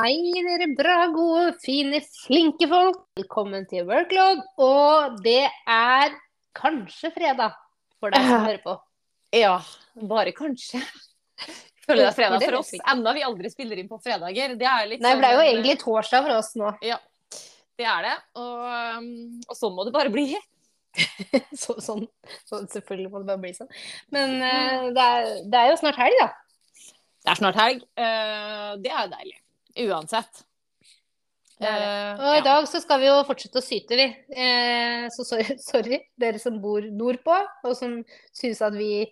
Hei, dere bra, gode, fine, flinke folk. Velkommen til Workload. Og det er kanskje fredag for deg som hører på. Ja, bare kanskje. Føler det er fredag for oss. Enda vi aldri spiller inn på fredager. Det er litt Nei, det er jo sånn, egentlig torsdag for oss nå. Ja, det er det. Og, um, og sånn må det bare bli. Så, sånn, så selvfølgelig må det bare bli sånn. Men uh, det, er, det er jo snart helg, da. Det er snart helg. Uh, det er jo deilig. Uansett. Det det. Eh, Og i dag så skal vi jo fortsette å syte, vi. Eh, så sorry, sorry, dere som bor nordpå, og som syns at vi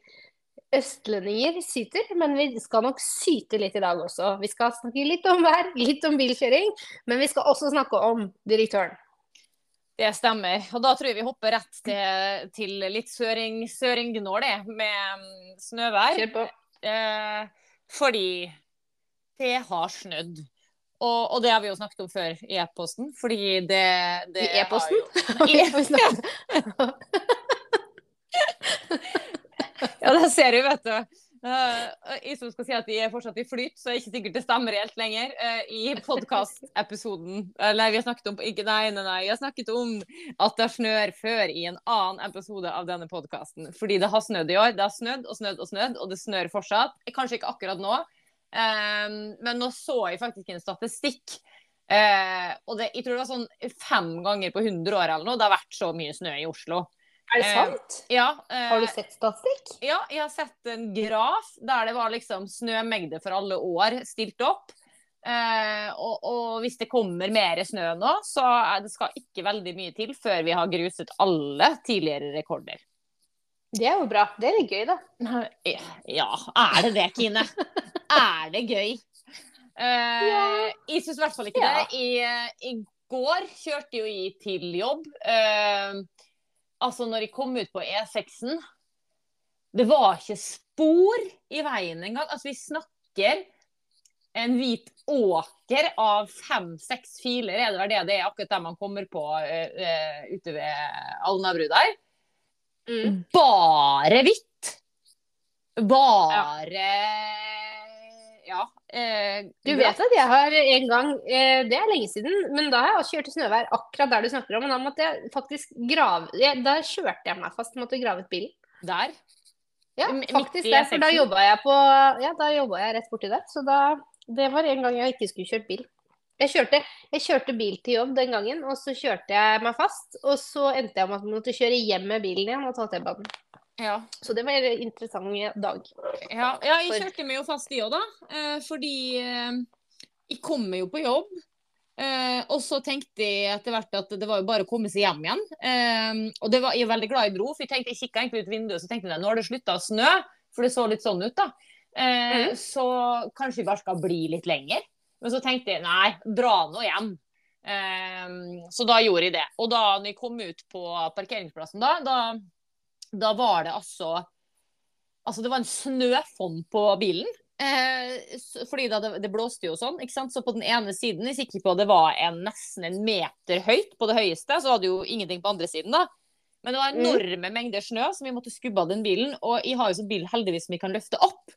østlendinger syter. Men vi skal nok syte litt i dag også. Vi skal snakke litt om vær, litt om bilkjøring, men vi skal også snakke om direktøren. Det stemmer. Og da tror jeg vi hopper rett til, til litt søring, søring når det, med mm, snøvær. Kjør på. Eh, fordi det har snødd. Og, og det har vi jo snakket om før i e-posten, fordi det, det I e-posten? I Vi Ja, det ser du, vet du. Uh, jeg som skal si at de er fortsatt i flyt, så er det ikke sikkert det stemmer helt lenger. Uh, I podkastepisoden Nei, vi har snakket om ikke, nei, nei, nei. Vi har snakket om at det snør før i en annen episode av denne podkasten. Fordi det har snødd i år. Det har snødd og snødd og snødd, og det snør fortsatt. Kanskje ikke akkurat nå, eh, men nå så jeg faktisk en statistikk. Eh, og det, jeg tror det var sånn fem ganger på 100 år eller noe det har vært så mye snø i Oslo. Er det Eh, sant? Ja, eh, Har du sett statistikk? ja, jeg har sett en graf der det var liksom snømengde for alle år stilt opp. Eh, og, og hvis det kommer mer snø nå, så det skal ikke veldig mye til før vi har gruset alle tidligere rekorder. Det er jo bra. Det er litt gøy, da. Ja, er det det, Kine? Er det gøy? Eh, Jeg syns i hvert fall ikke Ja. det. I, I går kjørte jo jeg til jobb. Uh, altså, når jeg kom ut på E6-en Det var ikke spor i veien engang. Altså, vi snakker en hvit åker av fem-seks filer, er det vel det det er akkurat der man kommer på uh, eh, ute ved Alnabru der. Mm. Bare hvitt. Bare Ja. eh, Du vet at jeg har en gang, eh, det er lenge siden, men da har jeg også kjørt i snøvær akkurat der du snakker om. Men da måtte jeg faktisk grave jeg, Da kjørte jeg meg fast, måtte grave ut bilen. Der. Ja, faktisk det. For da E6-en? jobba jeg på Ja, da jobba jeg rett borti der. Så da Det var en gang jeg ikke skulle kjørt bil. Jeg kjørte, jeg kjørte bil til jobb den gangen, og så kjørte jeg meg fast. Og så endte jeg med at jeg måtte kjøre hjem med bilen igjen og ta T-banen. Ja. Så det var en interessant dag. Ja, ja, jeg kjørte meg jo fast i òg, da. Eh, fordi eh, jeg kommer jo på jobb. Eh, og så tenkte jeg etter hvert at det var jo bare å komme seg hjem igjen. Og det var, jeg er veldig glad i bro, for jeg tenkte, jeg kikka egentlig ut vinduet så tenkte jeg, nå har det slutta å snø. For det så litt sånn ut, da. Mhm. Så kanskje vi bare skal bli litt lenger. Men så tenkte jeg nei, dra nå hjem. Eh, så da gjorde jeg det. Og da når jeg kom ut på parkeringsplassen da, da, da var det altså Altså, det var en snøfonn på bilen. Eh, fordi da det, det blåste jo sånn, ikke sant. Så på den ene siden, jeg er sikker på det var en, nesten en meter høyt på det høyeste, så hadde jo ingenting på andre siden, da. Men det var Mm. enorme mengder snø som vi måtte skubbe av den bilen. Og jeg har jo sånn bil heldigvis som vi kan løfte opp.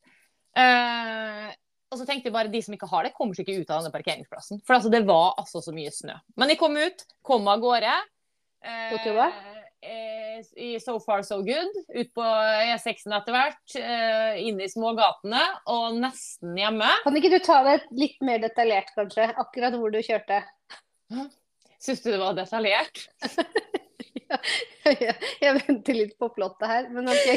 Eh, og så tenkte jeg bare de som ikke har det, kommer seg ikke ut av denne parkeringsplassen. For altså, det var altså så mye snø. Men jeg kom ut, kom av gårde. Eh, eh, i So far so good. Ut på E6-en etter hvert. Eh, inn i smågatene og nesten hjemme. Kan ikke du ta det litt mer detaljert, kanskje? Akkurat hvor du kjørte? Syns du det var detaljert? Jeg, jeg venter litt på plottet her, men ok.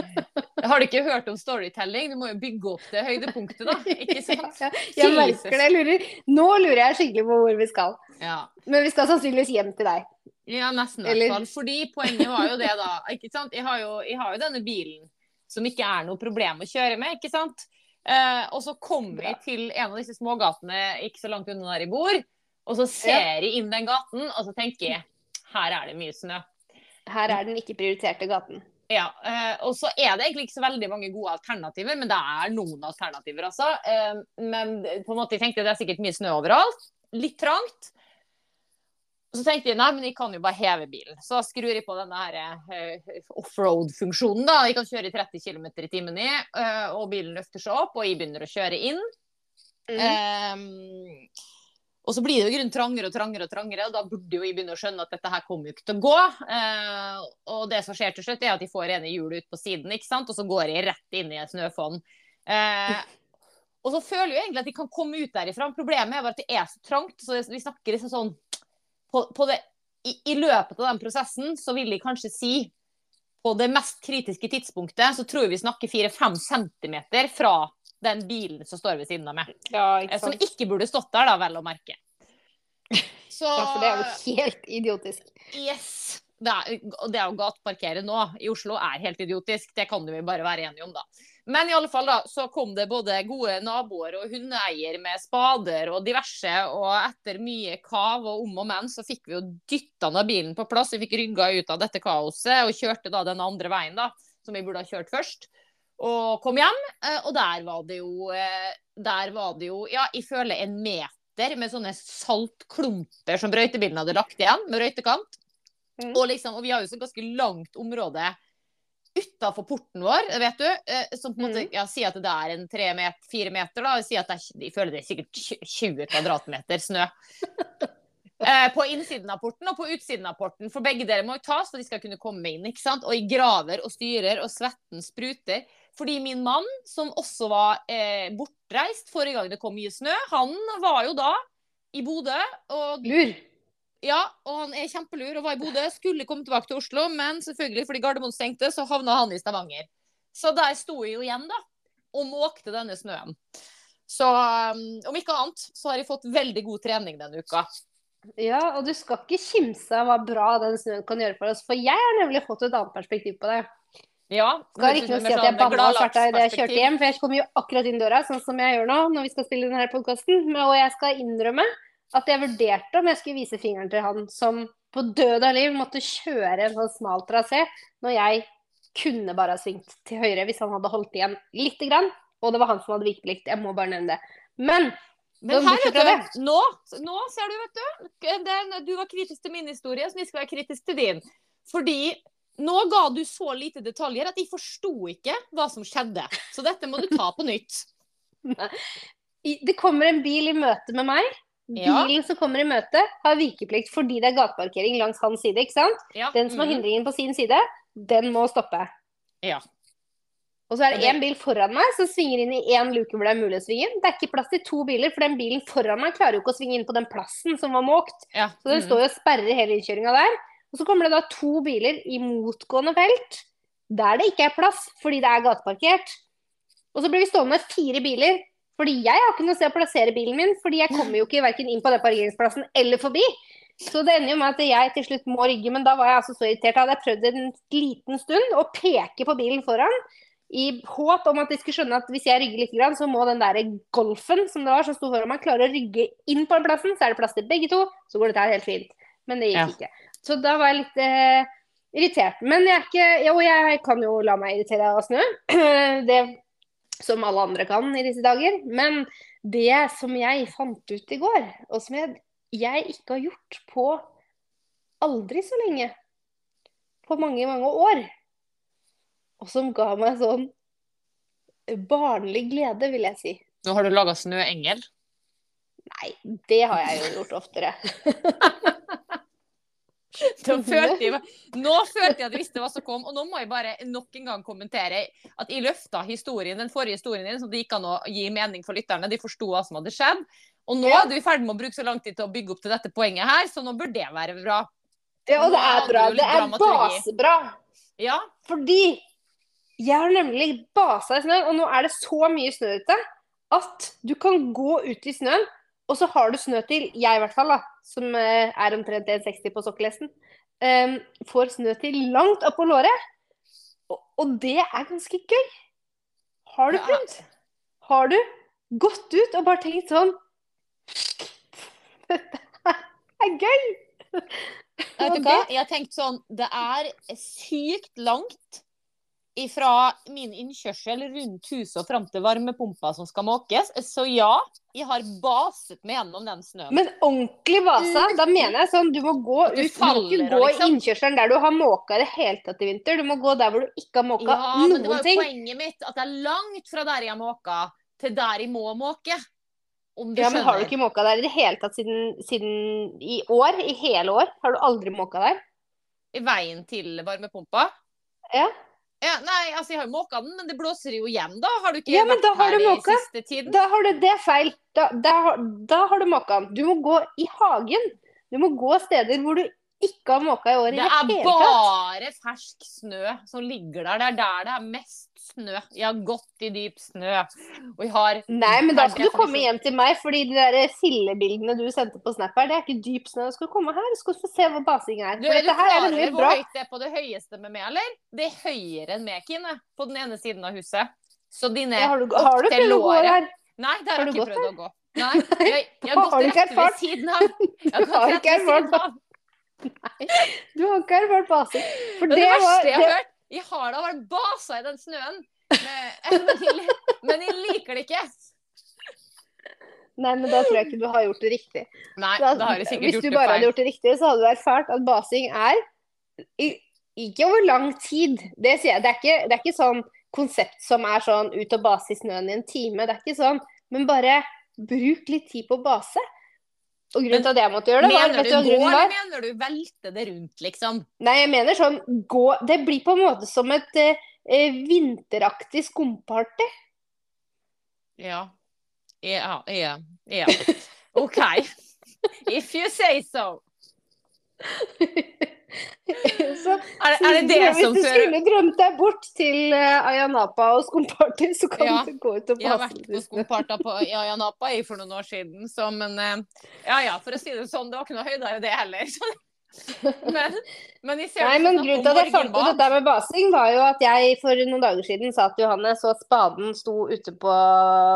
Har du ikke hørt om storytelling? Du må jo bygge opp det høydepunktet, da. Ikke sant? Ja, jeg merker det. Jeg lurer. Nå lurer jeg skikkelig på hvor vi skal. Ja. Men vi skal sannsynligvis hjem til deg. Ja, nesten i hvert fall. Fordi poenget var jo det, da. Ikke sant? Jeg har jo, jeg har jo denne bilen som ikke er noe problem å kjøre med, ikke sant. Eh, og så kommer jeg til en av disse smågatene ikke så langt unna der jeg bor, og så ser jeg inn den gaten, og så tenker jeg her er det mye snø. Her er den ikke prioriterte gaten. Ja, eh, og så er det egentlig ikke så veldig mange gode alternativer, men det er noen alternativer, altså. Men på en måte, jeg tenkte det er sikkert mye snø overalt. Litt trangt. Så tenkte jeg nei, men jeg kan jo bare heve bilen. Så da skrur jeg på denne her, eh, offroad-funksjonen. da. Jeg kan kjøre i 30 km i timen i, og bilen løfter seg opp, og jeg begynner å kjøre inn. Mm. Ehm, og så blir det jo grunn trangere og trangere, og trangere, og da burde jo vi begynne å skjønne at dette her kommer jo ikke til å gå. Eh, og det som skjer til slutt, er at de får ene hjulet ut på siden, ikke sant? og så går de rett inn i et snøfonn. Eh, og så føler jeg egentlig at de kan komme ut derifra. Problemet er bare at det er så trangt. så vi snakker liksom sånn på, på det, i, I løpet av den prosessen så vil de kanskje si på det mest kritiske tidspunktet så tror jeg vi snakker 4-5 centimeter fra den bilen som står ved siden av meg. Ja, Eh, ikke Som ikke burde stått der, da, vel å merke. Så Ja, for det er jo helt idiotisk. Yes. Det er, det å gateparkere nå i Oslo er helt idiotisk. Det kan vi bare være enige om, da. Men i alle fall da, så kom det både gode naboer og hundeeier med spader og diverse, og etter mye kav og om og men, så fikk vi jo dytta ned bilen på plass. Vi fikk rygga ut av dette kaoset og kjørte da den andre veien, da, som vi burde ha kjørt først. Og kom hjem, eh, og der var det jo eh, Der var det jo, ja, jeg føler en meter med sånne saltklumper som brøytebilen hadde lagt igjen, med røytekant. Mm. Og, liksom, og vi har jo så ganske langt område utafor porten vår, vet du. eh, Som på en måte Mhm. ja, Si at det er en tre meter, fire meter, da. sier at det er, jeg føler det er sikkert 20 kvadratmeter snø. Eh, på innsiden av porten og på utsiden av porten. For begge deler må jo tas for de skal kunne komme inn. ikke sant? Og jeg graver og styrer, og svetten spruter. Fordi min mann, som også var eh, bortreist forrige gang det kom mye snø, han var jo da i Bodø. Og Lur. ja, og han er kjempelur og var i Bodø. Skulle komme tilbake til Oslo, men selvfølgelig fordi Gardermoen stengte, så havna han i Stavanger. Så der sto jeg jo igjen, da, og måkte denne snøen. Så um, om ikke annet, så har jeg fått veldig god trening denne uka. Ja, og du skal ikke kimse av hva bra den snøen kan gjøre for oss, for jeg har nemlig fått et annet perspektiv på det. Ja, Skal ikke si at jeg banna og svarta idet jeg kjørte hjem, for jeg kommer jo akkurat inn døra, sånn som jeg gjør nå når vi skal spille denne podkasten. Og jeg skal innrømme at jeg vurderte om jeg skulle vise fingeren til han som på død av liv måtte kjøre en sånn smal trasé, når jeg kunne bare ha svingt til høyre hvis han hadde holdt igjen lite grann. Og det var han som hadde vikeplikt. Jeg må bare nevne det. Men Men her, vet du, nå, nå ser du, vet du. Den, du var kritisk til min historie, så vi skal være kritisk til din. Fordi nå ga du så lite detaljer at jeg forsto ikke hva som skjedde. Så dette må du ta på nytt. det kommer en bil i møte med meg. Ja. Bilen som kommer i møte, har vikeplikt fordi det er gateparkering langs hans side. ikke sant? Ja. Den som har mhm. hindringen på sin side, den må stoppe. Ja. Og så er det én bil foran meg som svinger inn i én luke hvor det er mulig å svinge inn. Det er ikke plass til to biler, for den bilen foran meg klarer jo ikke å svinge inn på den plassen som var måkt. ja. Så den mhm. står jo og sperrer hele innkjøringa der. Og så kommer det da to biler i motgående felt der det ikke er plass fordi det er gateparkert. Og så blir vi stående fire biler fordi jeg har ikke noe sted å plassere bilen min, fordi jeg kommer jo ikke verken inn på den parkeringsplassen eller forbi. Så det ender jo med at jeg til slutt må rygge, men da var jeg altså så irritert. Da hadde jeg prøvd en liten stund å peke på bilen foran, i håp om at de skulle skjønne at hvis jeg rygger litt, så må den der golfen som det var som sto foran meg, klare å rygge inn på den plassen. Så er det plass til begge to, så går dette her helt fint. Men det gikk Ja. ikke. Så da var jeg litt eh, irritert. Men jeg er ikke Jo, jeg kan jo la meg irritere av snø. det som alle andre kan i disse dager. Men det som jeg fant ut i går, og som jeg, jeg ikke har gjort på aldri så lenge, på mange, mange år, og som ga meg sånn barnlig glede, vil jeg si. Nå har du laga snøengel. Nei, det har jeg jo gjort oftere. Følte jeg, nå følte jeg at jeg visste hva som kom, og nå må jeg bare nok en gang kommentere at jeg løfta historien, den forrige historien din, så det gikk an å gi mening for lytterne. De forsto hva som hadde skjedd. Og nå er du i ferd med å bruke så lang tid til å bygge opp til dette poenget her, så nå bør det være bra. Ja, og det er bra. Det er basebra. Ja. Fordi jeg har nemlig basa i snøen, og nå er det så mye snø ute at du kan gå ut i snøen, og så har du snø til, jeg i hvert fall, da, som eh, er omtrent 1,60 på sokkelesten, um, får snø til langt oppå låret. Og, og det er ganske gøy. Har du prøvd? Har du gått ut og bare tenkt sånn Dette er gøy! Vet du hva? Jeg har tenkt sånn Det er sykt langt fra min innkjørsel rundt huset og fram til varmepumpa som skal måkes. Så ja, jeg har baset meg gjennom den snøen. Men ordentlig basa, da mener jeg sånn du må gå du ut. Du må ikke gå i liksom. innkjørselen der du har måka i det hele tatt i vinter. Du må gå der hvor du ikke har måka Ja, men det var jo ting. poenget mitt. At det er langt fra der jeg har måka, til der jeg må måke. Om du Ja, men har du ikke måka der i det hele tatt siden, siden i år? I hele år? Har du aldri måka der? I veien til varmepumpa? Ja. Ja, nei, altså jeg har jo måka den, men det blåser jo igjen, da. Har du ikke Ja, men vært her du i siste tiden? Da har du det feil. Da, da, da har du måka den. Du må gå i hagen. Du må gå steder hvor du ikke har måka i år i Det det er bare fersk snø som ligger der. Det er der det er mest snø. Jeg har gått i dyp snø. Og jeg har Nei, men da skal du komme hjem til meg, fordi de der sillebildene du sendte på Snap her, det er ikke dyp snø. Du skal komme her, du skal få se hvor basing er. Du, er du her klar er over hvor høyt det er på det høyeste med meg, eller? Det er høyere enn meg, Kine, på den ene siden av huset. Så dine Ja, har du, har du prøvd å gå her? Nei, der Har har du jeg ikke prøvd prøvd å gå. Nei, jeg, jeg har gått rett ved siden av. Jeg har har ikke erfart av. Du har ikke erfart basing. For Det, det, det var verste jeg har hørt Jeg har da vært basa i den snøen, men, jeg, men jeg liker det ikke. Nei, men da tror jeg ikke du har gjort det riktig. Nei, Da, da har jeg sikkert gjort det hvis du bare hadde gjort det riktig, så hadde du erfart at basing er ikke over lang tid. Det, jeg, det, er ikke, det er ikke sånn konsept som er sånn ut og base i snøen i en time. Det er ikke sånn. Men bare bruk litt tid på å base. Og grunnen til at jeg måtte gjøre det, var, Mener du gå, eller mener du velte det rundt, liksom? Nei, jeg mener sånn gå Det blir på en måte som et eh, eh, vinteraktig skumparty. Ja. Ja, ja, ja. OK. If you say so. så Er, det- er det det hvis som du skulle drømt deg bort til uh, Ayanapa og skumparty, så kan Ja. du gå ut og passe. Jeg har vært på skumparta på Ayanapa for noen år siden, så men eh, Ja ja, for å si det sånn, det var ikke noe høydere det heller. Så. Men, men Nei, men grunnen til at jeg fant ut dette med basing, var jo at jeg for noen dager siden sa til Johanne så at spaden sto ute på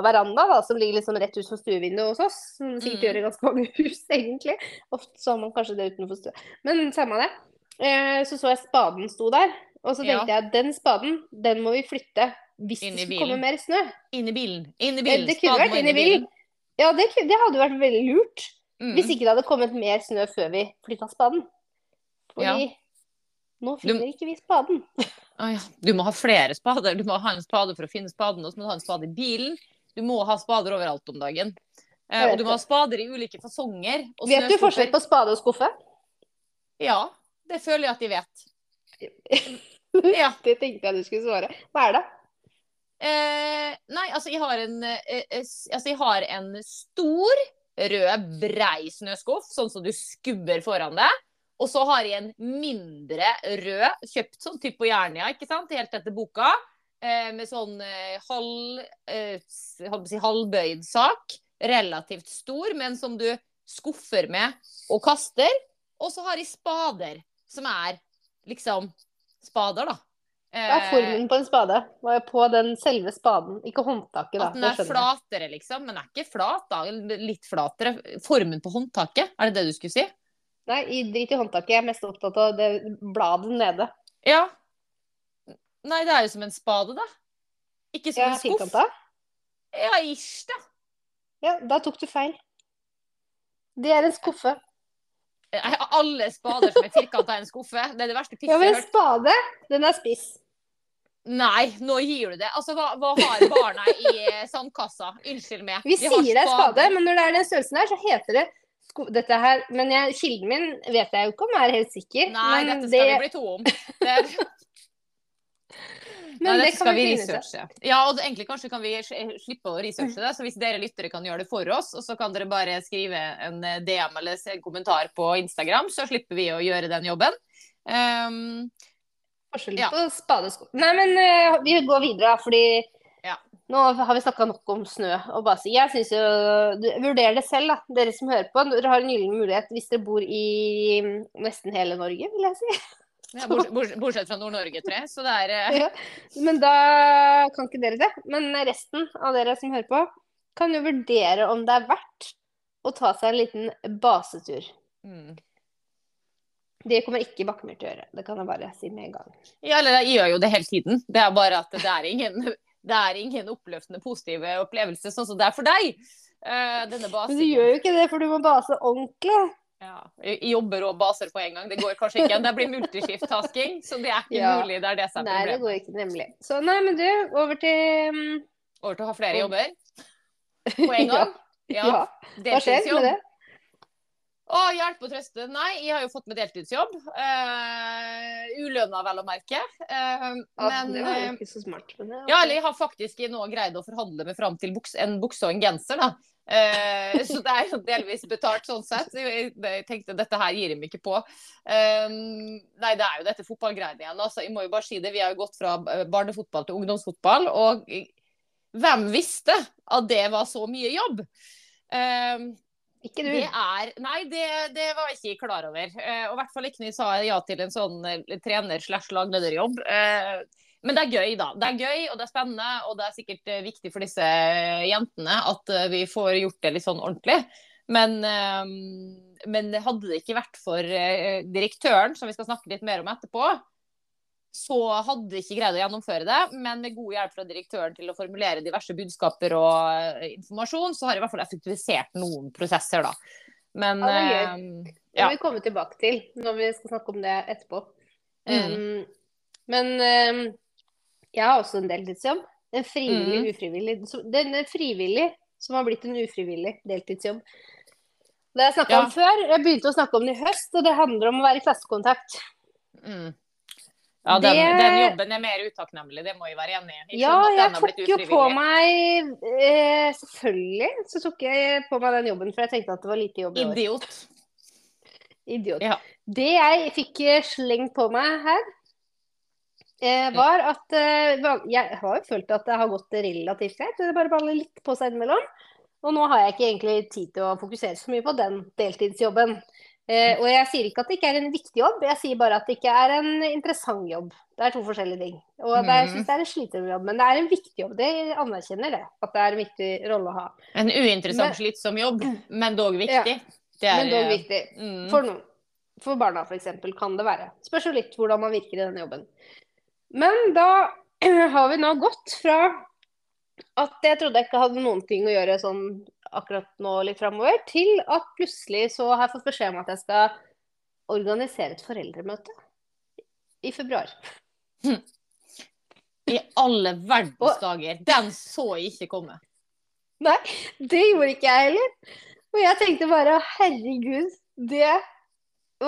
veranda, da, som ligger liksom rett ut for stuevinduet hos oss. Som sikkert Mm. gjør i ganske mange hus, egentlig. Ofte så har man kanskje det utenfor stua. Men samme det. Eh, så så jeg spaden sto der, og så Ja. tenkte jeg at den spaden, den må vi flytte hvis det skulle komme mer snø. Inn i bilen. Inn i Eh, bilen. Det kunne Spaden vært inn i bilen. Ja, det, kunne- det hadde vært veldig lurt. Mm. Hvis ikke det hadde kommet mer snø før vi flytta spaden. Fordi nå finner ikke vi spaden. Ah, ja. Du må ha flere spader. Du må ha en spade for å finne spaden, og så må du ha en spade i bilen. Du må ha spader overalt om dagen. Eh, og du må ha spader i ulike fasonger. Vet du forskjell på spade og skuffe? Ja, det føler jeg at de vet. Ja. Det tenkte jeg du skulle svare. Hva er det? Eh, nei, altså jeg har en eh, eh, Altså jeg har en stor, rød, brei snøskuff, sånn som du skubber foran deg. Og så har jeg en mindre rød, kjøpt sånn type på Jernia, ikke sant, helt etter boka. Eh, med sånn eh, halv, eh, si, halvbøyd sak. Relativt stor, men som du skuffer med og kaster. Og så har jeg spader, som er liksom spader, da. Hva er formen på en spade? På den selve spaden? Ikke håndtaket, da. At den er flatere, liksom. Men den er ikke flat, da. Litt flatere. Formen på håndtaket, er det det du skulle si? Nei, drit i håndtaket. Jeg er mest opptatt av det bladet nede. Ja. Nei, det er jo som en spade, da. Ikke som Ja, en skuff. firkanta. Ja, ish, da. Ja, da tok du feil. Det er en skuffe. Alle spader som er firkanta, i en skuffe. Det er det verste pisset jeg har hørt. Ja, men spade, den er spiss. Nei, nå gir du det. Altså, hva, hva har barna i eh, sandkassa? Unnskyld meg. Vi De sier det er spade, men når det er den størrelsen her, så heter det dette her. Men jeg, kilden min vet jeg jo ikke om jeg er helt sikker. Nei, dette skal det, vi bli to om. Det. Men Nei, det skal vi researche. Ja, og egentlig kanskje kan vi slippe å researche det. Så hvis dere lyttere kan gjøre det for oss, og så kan dere bare skrive en eh, DM eller en kommentar på Instagram, så slipper vi å gjøre den jobben. Um, Forskjell Ja. på spadesko Nei, men uh, vi går videre, fordi Ja. nå har vi snakka nok om snø og basing. Jeg syns jo du, Vurder det selv, da, dere som hører på. Dere har en gyllen mulighet hvis dere bor i mm, nesten hele Norge, vil jeg si. Ja, bortsett fra Nord-Norge, tror jeg. Så det er eh, Ja. Men da kan ikke dere det. Men resten av dere som hører på, kan jo vurdere om det er verdt å ta seg en liten basetur. mm. Det kommer ikke Bakkemyr til å gjøre. Det kan jeg bare si med en gang. Ja, eller jeg gjør jo det hele tiden. Det er bare at det er ingen, det er ingen oppløftende positive opplevelser sånn som det er for deg. Uh, denne Men du gjør jo ikke det, for du må base ordentlig. Ja, jobber og baser på en gang. Det går kanskje ikke. Det blir multiskift-tasking, så det er ikke Ja. mulig. Det er det som er problemet. Nei, det går ikke, nemlig. Så nei, men du, over til um... Over til å ha flere jobber på en gang. Ja, Ja. Hva skjer med det? Å, hjelpe og trøste. Nei, jeg har jo fått meg deltidsjobb. Uh, Ulønna, vel å merke. Uh, Ja, men det var jo eh, ikke så smart. Men det, ja, eller jeg har faktisk nå greid å forhandle meg fram til buks, en bukse og en genser, da. Eh, så det er jo delvis betalt sånn sett. Jeg, tenkte dette her gir meg ikke på. Eh, nei, det er jo dette fotballgreiene igjen. Altså, jeg må jo bare si det. Vi har jo gått fra eh, barnefotball til ungdomsfotball, og hvem visste at det var så mye jobb? Eh, Ikke du. det er Nei, det, det var jeg ikke klar over. Eh, og i hvert fall ikke når jeg sa ja til en sånn eh, trener-slash-laglederjobb. Eh, men det er gøy, da. Det er gøy, og det er spennende, og det er sikkert eh, viktig for disse jentene at eh, vi får gjort det litt sånn ordentlig. Men, eh, men hadde det ikke vært for eh, direktøren, som vi skal snakke litt mer om etterpå, så hadde vi ikke greid å gjennomføre det. Men med god hjelp fra direktøren til å formulere diverse budskaper og eh, informasjon, så har jeg i hvert fall effektivisert noen prosesser, da. Men Ja, det eh, ja. må vi komme tilbake til når vi skal snakke om det etterpå. Mm. Um, men um, jeg har også en deltidsjobb. En frivillig, Mm. ufrivillig. Den er frivillig som har blitt en ufrivillig deltidsjobb. Det har jeg snakka Ja. om før. Jeg begynte å snakke om det i høst, og det handler om å være i klassekontakt. Mm. Ja, den, Det- den jobben er mer utakknemlig, det må jeg være enig i. Ja, skjønner jeg tok jo på meg eh, Selvfølgelig så tok jeg på meg den jobben, for jeg tenkte at det var lite jobb i år. Idiot. Idiot. Ja. Det jeg fikk eh, slengt på meg her, var at eh, Jeg har jo følt at det har gått relativt greit. Det bare baller litt på seg innimellom. Og nå har jeg ikke egentlig tid til å fokusere så mye på den deltidsjobben. Eh, og jeg sier ikke at det ikke er en viktig jobb, jeg sier bare at det ikke er en interessant jobb. Det er to forskjellige ting. Og det, jeg syns det er en slitsom jobb, men det er en viktig jobb. Det anerkjenner det. At det er en viktig rolle å ha. En uinteressant, Men- slitsom jobb, men dog viktig. Det er, Men dog viktig. Mm. For noen. For barna f.eks. kan det være. Spørs jo litt hvordan man virker i denne jobben. Men da har vi nå gått fra at jeg trodde jeg ikke hadde noen ting å gjøre sånn akkurat nå litt framover, til at plutselig så har jeg fått beskjed om at jeg skal organisere et foreldremøte i februar. I alle verdens dager. Den så jeg ikke komme. Nei, det gjorde ikke jeg heller. Og jeg tenkte bare herregud, det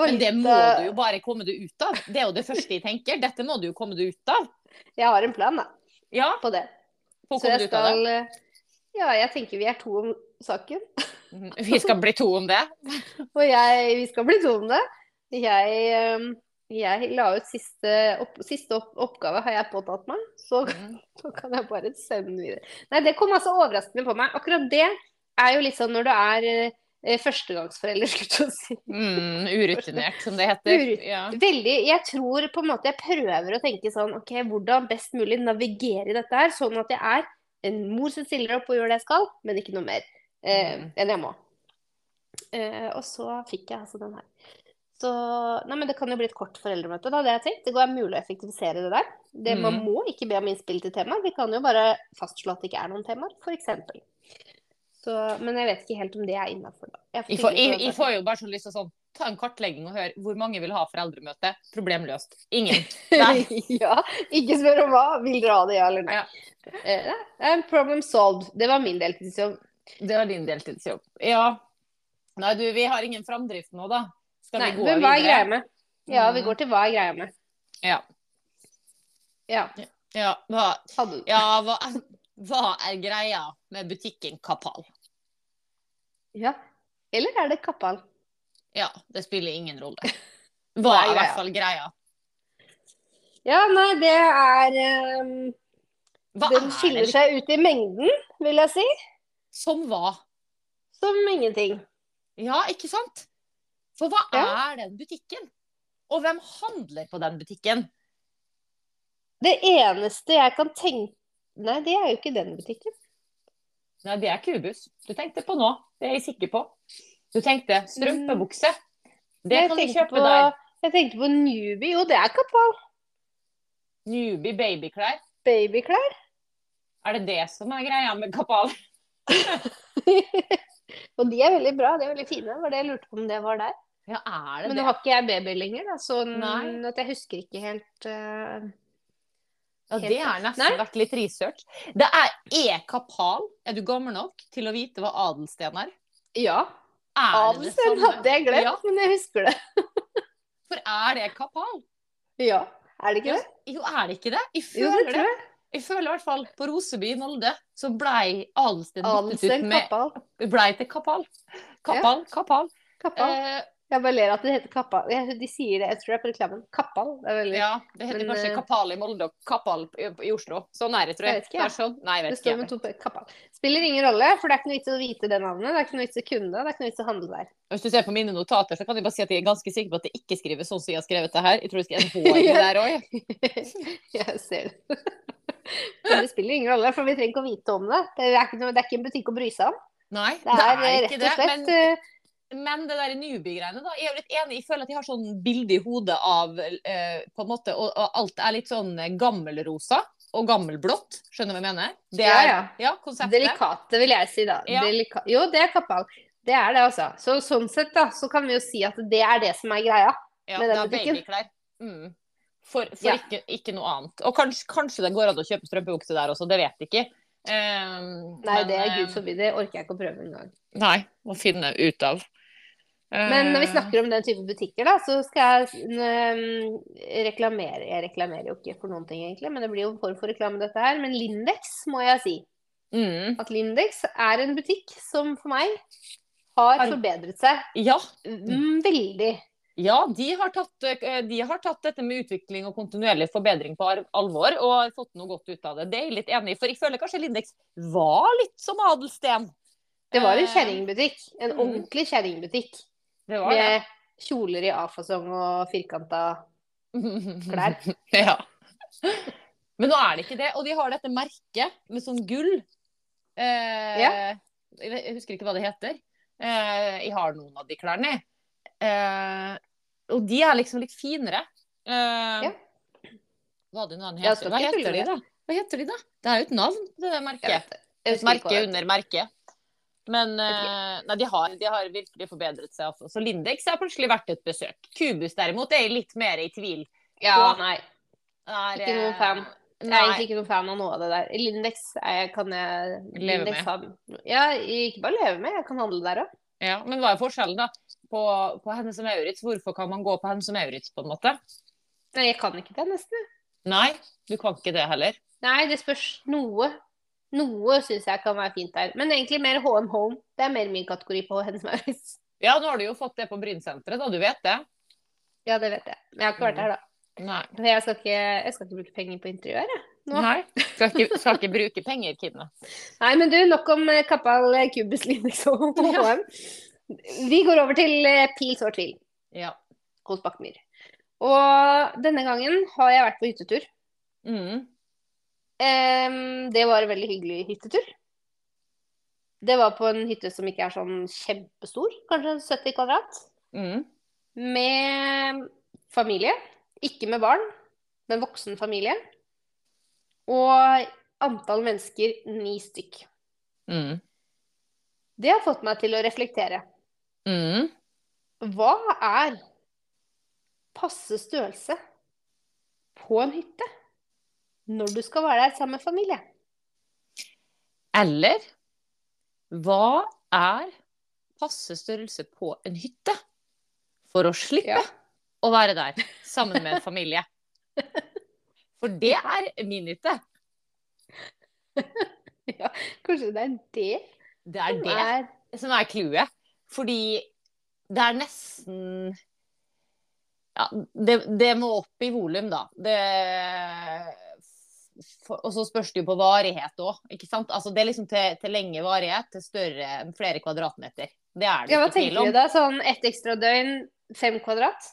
Men det må du jo bare komme deg ut av. Det er jo det første jeg tenker. Dette må du jo komme deg ut av. Jeg har en plan da, Ja, på det. på Så jeg ut av det. skal eh, Ja, jeg tenker vi er to om saken. Mhm. Vi skal bli to om det. Og jeg, vi skal bli to om det. Jeg, eh, jeg la ut siste, opp, siste opp, oppgave har jeg påtatt meg, så, Mhm. så kan jeg bare sende videre. Nei, det kom altså overraskende på meg. Akkurat det er jo litt sånn når du er eh, førstegangsforelder, skulle jeg si. Mm, urutinert, som det heter. Urut- Ja. Veldig, jeg tror på en måte jeg prøver å tenke sånn OK, hvordan best mulig navigere i dette her, sånn at jeg er en mor som stiller opp og gjør det jeg skal, men ikke noe mer eh, Mm. enn jeg må. Eh, og så fikk jeg altså den her. Så Nei, men det kan jo bli et kort foreldremøte, da. Det har jeg tenkt. Det går mulig å effektivisere det der. Det, Man Mm. må ikke be om innspill til tema. Vi kan jo bare fastslå at det ikke er noen temaer, f.eks. Så, men jeg vet ikke helt om det er innafor. Jeg Jeg jeg, jeg får jo bare sånn lyst til sånn, ta en kartlegging og høre hvor mange vil ha foreldremøte. Problemløst. Ingen. Nei. ja, ikke spør om hva. Vil dere ha det, ja eller nei? Ja. Uh, problem solved. Det var min deltidsjobb. Det var din deltidsjobb. Ja. Nei, du, vi har ingen framdrift nå, da. Skal Nei, vi gå men hva er greia med? Ja, vi Mm. går til hva er greia med. Ja. Ja, Ja, hva, ja hva, hva er greia med butikken Kapal? Ja. Eller er det Kappal? Ja, det spiller ingen rolle. Hva er i hvert fall greia? Ja, nei, det er um, Hva Den er skiller det seg ut i mengden, vil jeg si. som hva? Som ingenting. Ja, ikke sant? For hva Ja. er den butikken? Og hvem handler på den butikken? Det eneste jeg kan tenke Nei, det er jo ikke den butikken. Nei, det er Kubus. Du tenkte på nå. Det er jeg sikker på. Du tenkte strømpebukse. Det Jeg kan du kjøpe på, der. Jeg tenkte på Newbie. Jo, det er kapal. Newbie babyklær. Babyklær. Er det det som er greia med Kapal? Og de er veldig bra. De er veldig fine. Var det jeg lurte på om det var der. Ja, er det Men nå har ikke jeg baby lenger, da, så at jeg husker ikke helt eh, Ja, det har nesten Nei. vært litt research. Det er, er kapal. Er du gammel nok til å vite hva adelsten er? Ja. Er adelsten det hadde jeg glemt, Ja, men jeg husker det. for er det kapal? Ja. Er det ikke det? Jo, er det ikke det? Jeg Jo, føler det det. tror jeg. Jeg føler i hvert fall på Roseby i Molde så blei adelsten byttet ut med. Blei til kapal. Kapal, kapal. Kappal. Eh, Jeg bare ler at det heter Kappal. De sier det, jeg tror det er på reklamen. Kappal. Det er veldig ja, det heter Men, kanskje Kappal kapal i Molde og Kappal i, i Oslo. Sånn er det, tror jeg. Jeg vet ikke, ja. Det er sånn. Nei, jeg Det står med to på Kappal. Spiller ingen rolle, for det er ikke noe vits i å vite det navnet. Det er ikke noe vits i å kunne det. Det er ikke noe vits i å handle der. Hvis du ser på mine notater, så kan jeg bare si at jeg er ganske sikker på at det ikke skrives sånn som jeg har skrevet det her. Jeg tror det skal en H inni der òg. Jeg ser det. Men det spiller ingen rolle, for vi trenger ikke å vite om det. Det er ikke, noe, det er ikke en butikk å bry seg om. Nei, Det er, eh, ikke rett og slett Men, eh, men det der newbie-greiene, da. Jeg er jo litt enig. Jeg føler at jeg har sånn bilde i hodet av eh, på en måte, og, og alt er litt sånn gammelrosa og gammelblått. Skjønner du hva jeg mener? Det Ja, er ja. ja, konseptet. Delikate, vil jeg si da. Ja. Delika jo, det er Kappal. Det er det, altså. Så sånn sett, da, så kan vi jo si at det er det som er greia. Ja, med den det butikken. babyklær. Mm. For, for Ja. ikke, ikke noe annet. Og kanskje, kanskje det går an å kjøpe strømpebukse der også, det vet jeg ikke. Um, Nei, men, det er eh, gud forbi. Det orker jeg ikke å prøve engang. Nei, må finne ut av. Men når vi Eh, snakker om den type butikker, da, så skal jeg mm, reklamere Jeg reklamerer jo ikke for noen ting, egentlig, men det blir jo en form for reklame, dette her. Men Lindex må jeg si. mm, At Lindex er en butikk som for meg har forbedret seg ja, veldig. ja de, har tatt, eh, de har tatt dette med utvikling og kontinuerlig forbedring på alvor og har fått noe godt ut av det. Det er jeg litt enig i, for jeg føler kanskje Lindex var litt som Adelsten. Det var en Eh, kjerringbutikk. En mm. ordentlig kjerringbutikk. Det var det. Med kjoler i A-fasong og firkanta klær. ja. Men nå er det ikke det. Og de har dette merket med sånn gull. Eh, Ja. jeg, husker ikke hva det heter. Eh, jeg har noen av de klærne. Eh, og de er liksom litt finere. Eh, Ja. Hva er heter? Hva heter de, da? Hva heter de, da? Det er jo et navn, det der merket. Jeg Et merke under merket. Men eh, nei, de, har, de har virkelig forbedret seg. Altså. Så Lindex har plutselig vært et besøk. Kubus derimot er jeg litt mer i tvil. Ja, og, nei. Er, Ikke noen eh, fan. Jeg er egentlig ikke noen fan av noe av det der. Lindex jeg, kan jeg Leve Lindex med. har- Ja, ikke bare leve med, jeg kan handle der òg. Ja, men hva er forskjellen da på, på henne som Maurits? Hvorfor kan man gå på henne som Maurits på en måte? Nei, jeg kan ikke det, nesten. Nei, du kan ikke det heller. Nei, det spørs noe. Noe syns jeg kan være fint der. Men egentlig mer HM Home. Det er mer min kategori på Hennes Maurits. Ja, nå har du jo fått det på Brynsenteret, da. Du vet det? Ja, det vet jeg. Men jeg har ikke vært der, da. Nei. Jeg skal ikke, jeg skal ikke bruke penger på interiør, jeg. Nå. Nei. Skal ikke, skal ikke bruke penger, Kidne. Nei, men du, nok om eh, Kappal, eh, Kubus, Lindex og HM. Vi går over til eh, Pil sår tvil Ja. hos Bakkemyr. Og denne gangen har jeg vært på hyttetur. Mm. Em, det var en veldig hyggelig hyttetur. Det var på en hytte som ikke er sånn kjempestor, kanskje 70 kvadrat. Mm. Med familie. Ikke med barn, men voksen familie. Og antall mennesker ni stykk. Mm. Det har fått meg til å reflektere. Mm. Hva er passe størrelse på en hytte når du skal være der sammen med familie? Eller hva er passe størrelse på en hytte for å slippe Ja. å være der sammen med en familie? For det er min hytte. ja, kanskje det er det Det er det er som er clouet. Fordi det er nesten Ja, det, det må opp i volum, da. Det for, Og så spørs det jo på varighet òg, ikke sant. Altså, det er liksom til, til lenge varighet, til større, flere kvadratmeter. Det er det Ja, hva ikke tvil tenker om. du da? Sånn ett ekstra døgn, fem kvadrat?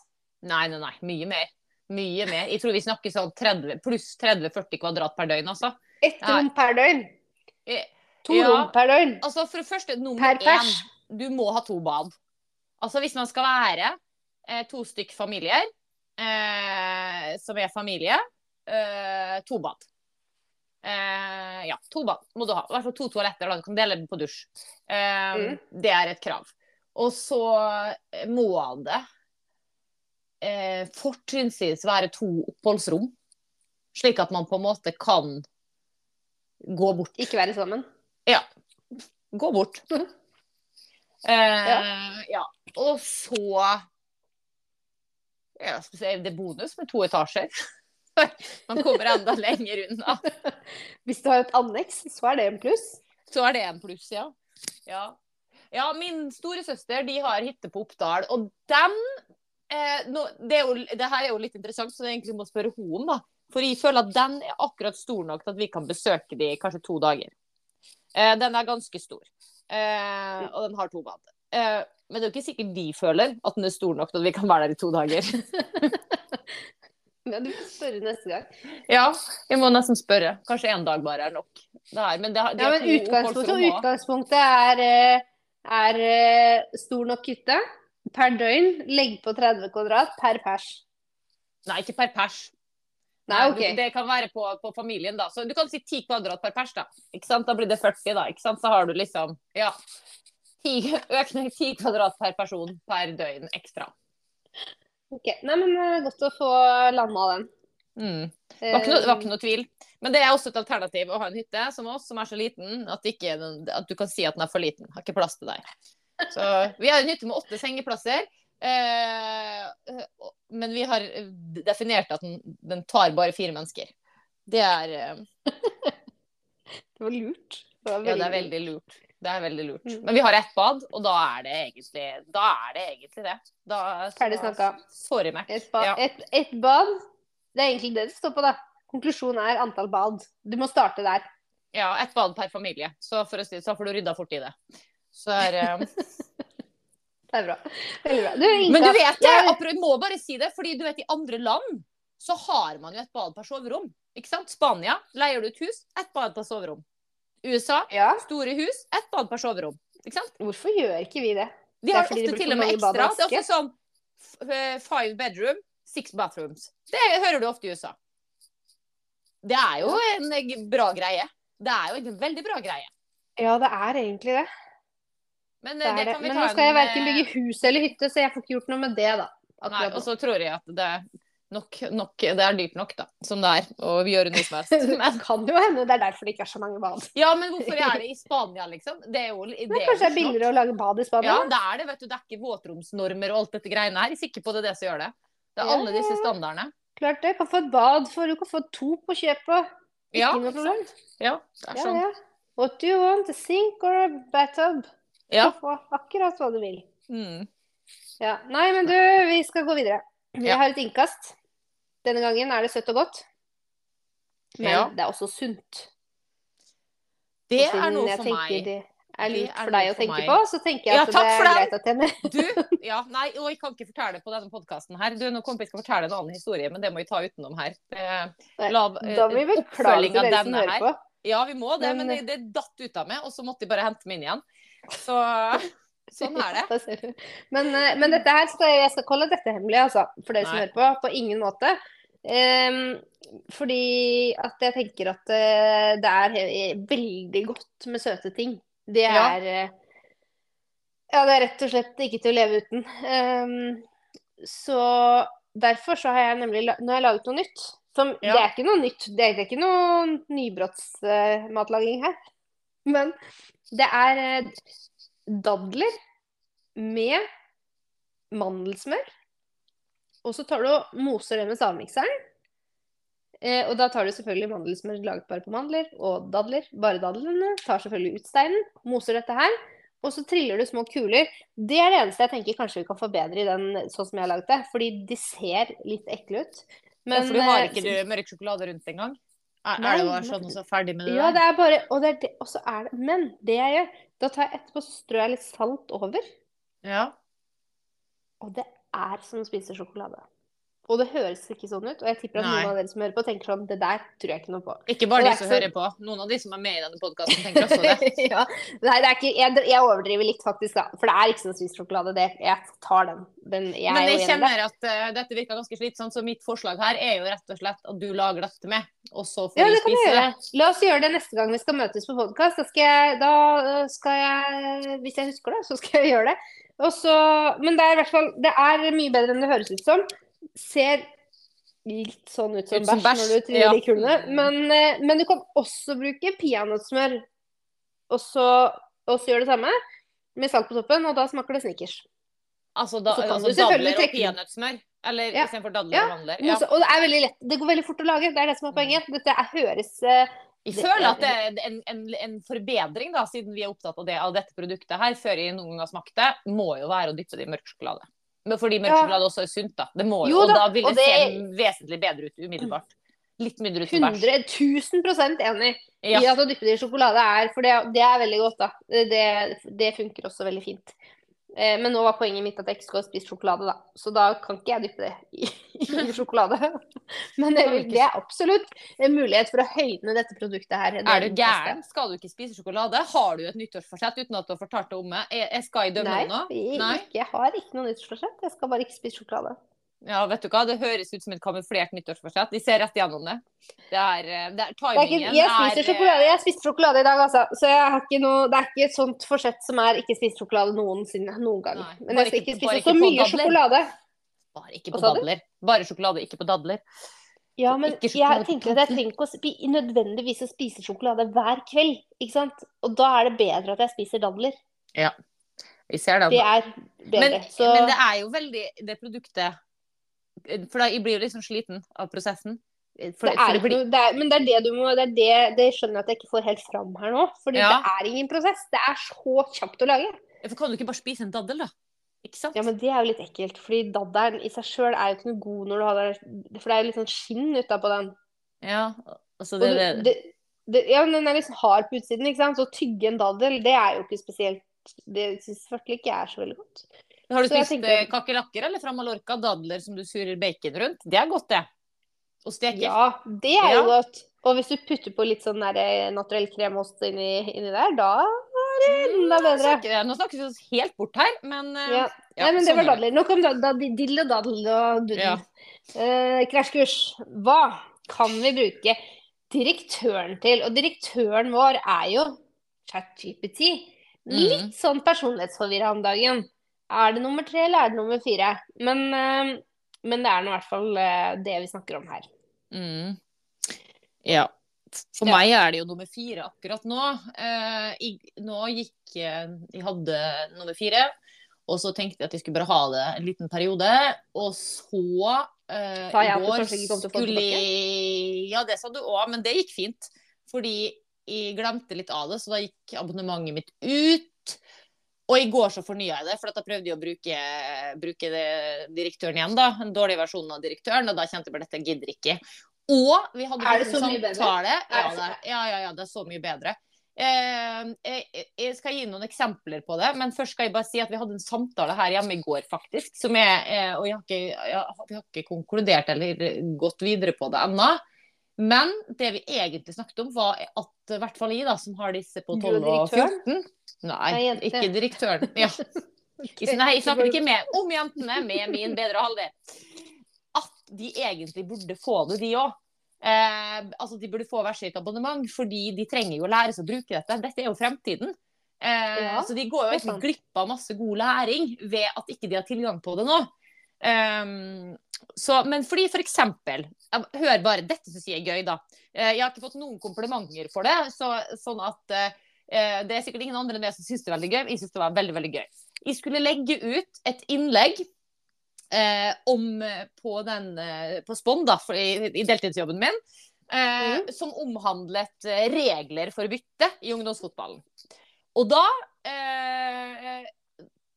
Nei, nei, nei. Mye mer. Mye mer. Jeg tror vi snakker sånn 30, pluss 30-40 kvadrat per døgn, altså. Ett rom per døgn. Eh, To Ja. rom per døgn. Altså, for det første, nummer Per én, du må ha to bad. Altså, hvis man skal være eh, to stykk familier, eh, som er familie, eh, to bad. Eh, ja, to bad må du ha. I hvert fall to toaletter, da. Du kan dele på dusj. Eh, Mm. Det er et krav. Og så eh, må det eh, fortrinnsvis være to oppholdsrom. Slik at man på en måte kan gå bort. Ikke være sammen. Ja. Gå bort. Eh, ja. Og så ja, Det er bonus med to etasjer. Man kommer enda lenger unna. Hvis du har et anneks, så er det en pluss. Så er det en pluss, ja. ja. Ja, min storesøster de har hytte på Oppdal, og dem eh, nå, det, er jo, det her er jo litt interessant, så det er egentlig må spørre henne om, da. For jeg føler at den er akkurat stor nok til at vi kan besøke de kanskje to dager. Eh, den er ganske stor, eh, og den har to bad. Eh, men det er jo ikke sikkert de føler at den er stor nok til at vi kan være der i to dager. Ja, du får spørre neste gang. ja, jeg må nesten spørre. Kanskje én dag bare er nok. Det er, men det, har- de Ja, men utgangspunktet, utgangspunktet er, eh, er eh, stor nok hytte per døgn. Legg på 30 kvadrat per pers. Nei, ikke per pers. Nei, du- OK. Det kan være på, på familien, da. Så du kan si 10 kvadrat per pers, da. Ikke sant? Da blir det 40, da. Ikke sant? Så har du liksom ja. 10, økning 10 kvadrat per person per døgn ekstra. Ok, Nei, men eh, godt å få landa den. Mm. Det var, noe, var ikke noe tvil. Men det er også et alternativ å ha en hytte som oss, som er så liten at, ikke, at du kan si at den er for liten. Har ikke plass til deg. Så vi har en hytte med åtte sengeplasser. Eh, men vi har definert at den, den tar bare fire mennesker. Det er eh, Det var lurt. Det var Ja, det er veldig lurt. Det er veldig lurt. Mm. Men vi har ett bad, og da er det egentlig, da er det, egentlig det. Da, Ferdig snakka. Sorry, Mac. Ett ba Ja. et, et bad. Det er egentlig det det står på, da. Konklusjonen er antall bad. Du må starte der. Ja, ett bad per familie. Så, for å si, så får du rydda fort i det. Så er, um... Det er bra. Veldig bra. Du, Men du vet det, jeg- jeg må bare si det, fordi du vet i andre land så har man jo et bad per soverom. Ikke sant? Spania leier du et hus, ett bad per soverom. USA, Ja, store hus, ett bad per soverom. Hvorfor gjør ikke vi det? Vi har ofte til og med ekstra. Det er ofte sånn eh, five bedroom, six bathrooms. Det hører du ofte i USA. Det er jo en eh, bra greie. Det er jo en veldig bra greie. Ja, det er egentlig det. Men det, eh, det det. kan vi Men ta nå skal jeg en, verken eh, bygge hus eller hytte, så jeg får ikke gjort noe med det, da. Nei, og så tror jeg at det nok, nok Det er dyrt nok, da. Som det er. Å gjøre noe som helst. Men, kan jo hende det er derfor det ikke er så mange bad. ja, men hvorfor er det i Spania, liksom? Det er jo, det Men kanskje det er billigere å lage bad i Spania? Ja, det er det. vet du. Det er ikke våtromsnormer og alt dette greiene her. Jeg er sikker på det er det som gjør det. Det er Ja, alle disse standardene. Klart det. Kan få et bad for Du kan få to på kjøpet. Ikke Ja, noe problem. Ja, det er sånn. ja. What do you want? A sink or a bathtub? Ja. Du får akkurat hva du vil. Mm. Ja. Nei, men du, vi skal gå videre. Vi Ja. har et innkast. Denne gangen er det søtt og godt. Men Ja. det er også sunt. Det Og er noe for meg. Det er lurt er for deg deg å tenke meg. på, så tenker jeg at det er greit at jeg Du, ja, nei, og jeg kan ikke fortelle det på denne podkasten her. Du, nå kommer jeg skal fortelle en annen historie, men det må vi ta utenom her. La, Da må vi beklage klare til av dere som hører på. Ja, vi må det, Men- men det, datt ut av meg, og så måtte jeg bare hente meg inn igjen. Så sånn er det. Men, eh, men dette her skal jeg skal holde dette hemmelig, altså, for dere som Nei. hører på. På ingen måte. Ehm, fordi at jeg tenker at eh, det er veldig godt med søte ting. Det er ja. Ja, det er rett og slett ikke til å leve uten. Ehm, så derfor så har jeg nemlig Nå har jeg laget noe nytt. Som, Det er ikke noe nytt. Det er ikke noe nybrottsmatlaging her. Men det er eh, dadler med mandelsmør. Og så tar du og moser det med stavmikseren. Eh, og da tar du selvfølgelig mandelsmør laget bare på mandler og dadler. Bare dadlene. Tar selvfølgelig ut steinen. Moser dette her. Og så triller du små kuler. Det er det eneste jeg tenker kanskje vi kan forbedre i den sånn som jeg har laget det. Fordi de ser litt ekle ut. ja, for du har eh, ikke du mørk sjokolade rundt engang? Er, Nei, er det bare men- sånn og så ferdig med det Ja, der? det er bare Og det og så er det Men det jeg gjør, da tar jeg etterpå strør jeg litt salt over. Ja. Og det er som spiser sjokolade. Og det høres ikke sånn ut. Og jeg tipper at Nei. noen av dere som hører på, tenker sånn Det der tror jeg ikke noe på. Ikke bare de som så- hører på. Noen av de som er med i denne podkasten, tenker også det. ja. Nei, det er ikke jeg, jeg overdriver litt, faktisk, da. For det er ikke sånn. Det, jeg tar den. den jeg Men jeg kjenner at uh, dette virker ganske slitsomt, så mitt forslag her er jo rett og slett at du lager dette med, og så får Ja, vi spise det. La oss gjøre det neste gang vi skal møtes på podkast. Da, da øh, skal jeg Hvis jeg husker det, så skal jeg gjøre det. Og så, men det er i hvert fall Det er mye bedre enn det høres ut som. Ser litt sånn ut som bæsj når du triller ja. i kulene. Men, eh, men du kan også bruke peanøttsmør, og så og så gjøre det samme med salt på toppen, og da smaker det Snickers. Altså, da, altså dadler og peanøttsmør? Eller Ja. istedenfor dadler Ja. og mandler? Ja. Og det er veldig lett. Det går veldig fort å lage. Det er det som er poenget. Dette er, høres eh, Jeg føler er- at det er en, en, en forbedring, da, siden vi er opptatt av det av dette produktet her, før jeg noen gang har smakt det, må jo være å dyppe det i mørk sjokolade. Men fordi mørk Ja. også er sunt, da. Det må jo, Jo og da, vil det, det- se vesentlig bedre ut umiddelbart. Litt mindre ut som bæsj. 100 1000 enig Ja. i at å dyppe det i sjokolade er For det, det er veldig godt, da. Det, det funker også veldig fint. Eh, men nå var poenget mitt at jeg ikke skal spise sjokolade, da. Så da kan ikke jeg dyppe det i, i sjokolade. Men det, vil, det er absolutt en mulighet for å høyne dette produktet her. Er du gæren? Skal du ikke spise sjokolade? Har du et nyttårsforsett uten at du har fortalt det om meg? Jeg, jeg skal i dømme nå. Nei. Jeg har ikke noe nyttårsforsett. Jeg skal bare ikke spise sjokolade. Ja, vet du hva? Det høres ut som et kamuflert nyttårsforsett. De ser rett gjennom det. Det er, eh, det er Det er ikke, timingen jeg spiser er, eh, sjokolade. Jeg spiste sjokolade i dag, altså. Så noe, det er ikke et sånt forsett som er ikke spist sjokolade noensinne. Noen gang. Nei, Men jeg skal ikke- ikke spise så mye dadler. sjokolade. Bare ikke på dadler. Bare sjokolade, ikke på dadler. Ja, men jeg tenker at jeg trenger ikke å spi nødvendigvis å spise sjokolade hver kveld. Ikke sant? Og da er det bedre at jeg spiser dadler. Vi ser det. Det er bedre. Men, Så men det er jo veldig det produktet For da jeg blir jo liksom sliten av prosessen. For, det er det blir, det er, men det er det du må det, er det, det skjønner jeg at jeg ikke får helt fram her nå. Fordi Ja. det er ingen prosess. Det er så kjapt å lage. for kan du ikke bare spise en daddel, da? Ikke sant? Ja, men det er jo litt ekkelt. Fordi daddelen i seg sjøl er jo ikke noe god når du har det For det er jo litt sånn skinn utapå den. Ja, altså det, du, det, det, ja, men den er liksom hard på utsiden, ikke sant. Så å tygge en daddel, det er jo ikke spesielt Det syns i hvert fall ikke jeg er så veldig godt. Har du spist tenker- eh, kakerlakker eller fra Mallorca? Dadler som du surer bacon rundt? Det er godt, det. Og steker. Ja, det er jo Ja. godt. Og hvis du putter på litt sånn eh, naturell kremost inni, inni der, da er det enda bedre. Nå snakkes vi oss helt bort her, men eh, Ja. ja, Nei, men det sånn var er dadler. Nok om da- da- dill og daddel og dudel. Ja. Eh, krasjkurs. Hva kan vi bruke direktøren til? Og direktøren vår er jo ChatGPT. Mm. Litt sånn personlighetsforvirra om dagen. Er det nummer tre, eller er det nummer fire? Men, eh, men det er nå i hvert fall eh, det vi snakker om her. Mm. Ja. For Ja. meg er det jo nummer fire akkurat nå. Eh, jeg, nå gikk eh, Jeg hadde nummer fire, og så tenkte jeg at jeg skulle bare ha det en liten periode. Og så eh, Sa jeg i at du går ikke skulle Ja, det sa du òg, men det gikk fint. Fordi jeg glemte litt av det, så da gikk abonnementet mitt ut. Og i går så fornya jeg det, for at da prøvde jeg å bruke, bruke det, direktøren igjen. da, En dårlig versjon av direktøren, og da kjente jeg bare dette gidder ikke. Og vi hadde Er det så mye bedre? samtale. Ja, Er det ja, ja, ja, det er så mye bedre. Eh, jeg, jeg skal gi noen eksempler på det, men først skal jeg bare si at vi hadde en samtale her hjemme i går, faktisk. Som er, eh, og jeg har ikke, jeg, vi har ikke konkludert eller gått videre på det ennå. Men det vi egentlig snakket om, var at i hvert fall jeg, da, som har disse på 12 og 14 Nei, ikke direktøren. Ja. Nei, jeg snakker ikke med om jentene, med min bedre halvdel. At de egentlig burde få det, de òg. Eh, altså De burde få hvert sitt abonnement, fordi de trenger jo å lære seg å bruke dette. Dette er jo fremtiden. Eh, Ja, så de går jo egentlig glipp av masse god læring ved at ikke de har tilgang på det nå. Um, så, men fordi for eksempel Hør bare, dette syns jeg er gøy, da. Eh, jeg har ikke fått noen komplimenter for det, så, sånn at eh, det er sikkert ingen andre enn meg som syns det er veldig gøy. Jeg syns det var veldig, veldig gøy. Jeg skulle legge ut et innlegg eh, om på den eh, på Spond, da, for, i, i deltidsjobben min, eh, som omhandlet eh, regler for bytte i ungdomsfotballen. Og da eh,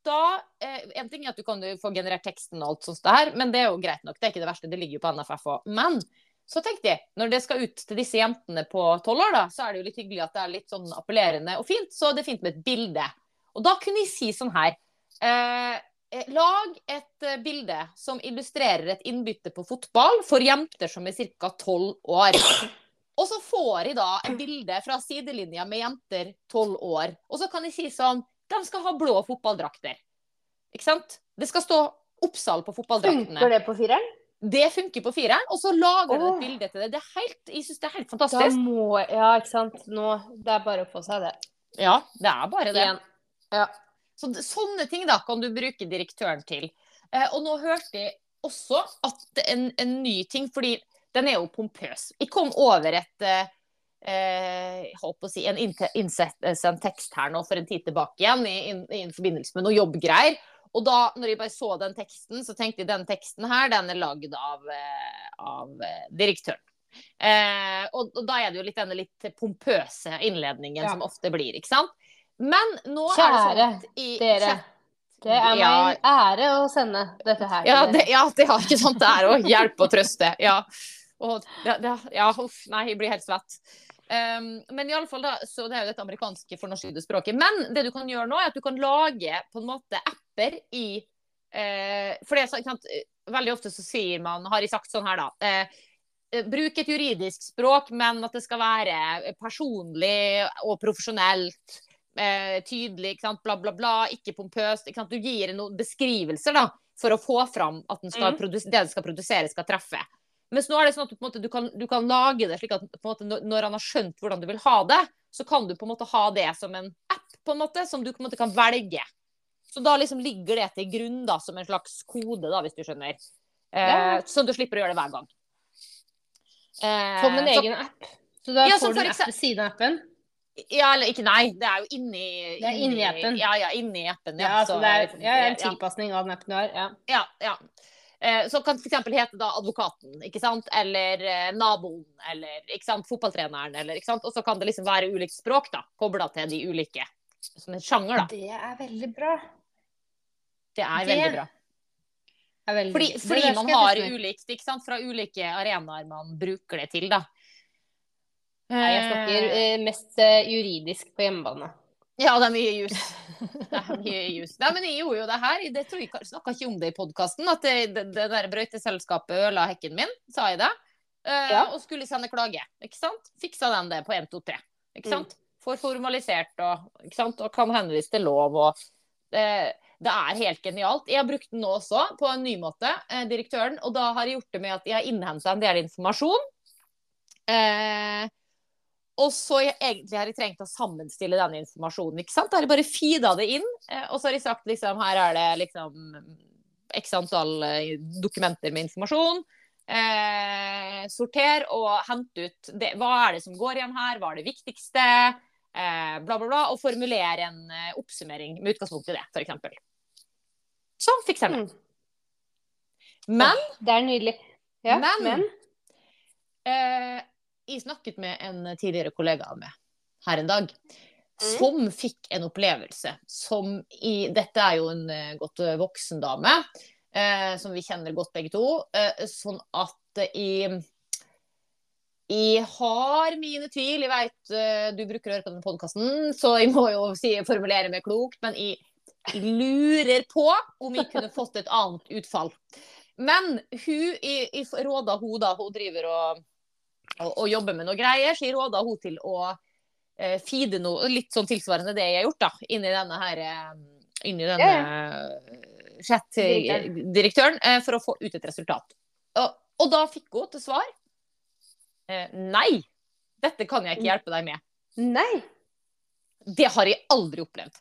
da, eh, En ting er at du kan få generert teksten og alt sånt der, men det er jo greit nok. Det er ikke det verste, det ligger jo på NFF òg. Men så tenkte jeg, når det skal ut til disse jentene på tolv år, da, så er det jo litt hyggelig at det er litt sånn appellerende og fint. Så det er fint med et bilde. Og da kunne jeg si sånn her eh, eh, Lag et eh, bilde som illustrerer et innbytte på fotball for jenter som er ca. tolv år. Og så får jeg da et bilde fra sidelinja med jenter tolv år. Og så kan jeg si sånn De skal ha blå fotballdrakter. Ikke sant? Det skal stå Oppsal på fotballdraktene. Funker det på fireren? Det funker på fireren, og så lager du et bilde til det. det er helt, jeg syns det er helt fantastisk. må Ja, ikke sant. Nå Det er bare å få seg det. Ja, det er bare det. Ja. Så, sånne ting da kan du bruke direktøren til. Eh, og nå hørte jeg også at en, en ny ting, fordi den er jo pompøs. Jeg kom over et eh, jeg holdt på å si, en innsett en tekst her nå for en tid tilbake igjen i, i, i forbindelse med noe jobbgreier. Og da når jeg bare så den teksten, så tenkte jeg den teksten her, den er lagd av, av direktøren. Eh, og, og, da er det jo litt denne litt pompøse innledningen ja. som ofte blir, ikke sant. Men nå Kjære er det sånn at i dere. Det er meg ja. ære å sende dette her. Ja, det, ja, det er ikke sant det er å hjelpe og trøste. Ja. Og, det, ja, uff, nei, jeg blir helt svett. Um, men i alle fall da, så det er jo dette amerikanske fornorskede språket. Men det du kan gjøre nå, er at du kan lage på en måte apper i uh, For det er sant, veldig ofte så sier man, har jeg sagt sånn her, da uh, Bruk et juridisk språk, men at det skal være personlig og profesjonelt eh, tydelig, ikke sant? bla, bla, bla, ikke pompøst. Ikke sant? Du gir noen beskrivelser da, for å få fram at mm. det du skal produsere, skal treffe. Mens nå er det sånn at du, måte, du, kan, du kan, lage det slik at måte, når han har skjønt hvordan du vil ha det, så kan du på en måte ha det som en app på en måte, som du på en måte kan velge. Så da liksom ligger det til grunn da, som en slags kode, da, hvis du skjønner. Eh. Sånn du slipper å gjøre det hver gang. Eh, som en egen app? Så da ja, får du en app ved siden av appen? Ja, eller ikke nei. Det er jo inni Det er inni appen. Ja, ja, inni appen. Ja, ja så, det er, ja, en tilpasning av den appen du har. Ja. ja, ja. Eh, så kan f.eks. hete da advokaten, ikke sant? eller eh, naboen, eller ikke sant? fotballtreneren, eller ikke sant. Og så kan det liksom være ulikt språk, da, kobla til de ulike. Som en sjanger, da. Det er veldig bra. Det er det veldig bra. Er veldig... Fordi, fordi man har ulikt, ikke sant, fra ulike arenaer man bruker det til, da. Nei, jeg snakker eh, mest eh, juridisk på hjemmebane. Ja, det er mye jus. Det er mye jus. Nei, men jeg gjorde jo det her. Det tror jeg snakka ikke om det i podkasten. At det, det, det der brøyteselskapet ødela hekken min, sa jeg det. Uh, ja. Og skulle sende klage. Ikke sant? Fiksa den det på 1, 2, 3. Ikke sant? Mm. Får formalisert og, ikke sant? og kan henvise til lov og det, det, er helt genialt. Jeg har brukt den nå også på en ny måte, eh, direktøren. Og da har jeg gjort det med at jeg har innhenta en del informasjon. Eh, og så egentlig har jeg trengt å sammenstille denne informasjonen. ikke sant? Da har jeg bare feeda det inn, eh, og så har jeg sagt liksom her er det liksom x antall eh, dokumenter med informasjon. Eh, sorter og hent ut det, hva er det som går igjen her, hva er det viktigste, eh, bla, bla, bla. Og formulere en eh, oppsummering med utgangspunkt i det, f.eks. Så fikser jeg. Mm. Men Det er nydelig. Ja, men, men. Eh, jeg snakket med en tidligere kollega av meg her en dag. Mm. Som fikk en opplevelse som i Dette er jo en uh, godt uh, voksen dame, eh, som vi kjenner godt begge to. sånn at jeg jeg har mine tvil. Jeg vet du bruker å høre på den podkasten, så jeg må jo si, formulere meg klokt. Men jeg lurer på om jeg kunne fått et annet utfall. Men hun, jeg, jeg råda hun da, hun driver og og, og jobbe med noe greier, så råda hun til å eh, feede noe litt sånn tilsvarende det jeg har gjort, da, inni denne her Inni inn denne yeah. chat-direktøren, eh, for å få ut et resultat. Og, og da fikk hun til svar eh, Nei, dette kan jeg ikke hjelpe deg med. Nei. Det har jeg aldri opplevd.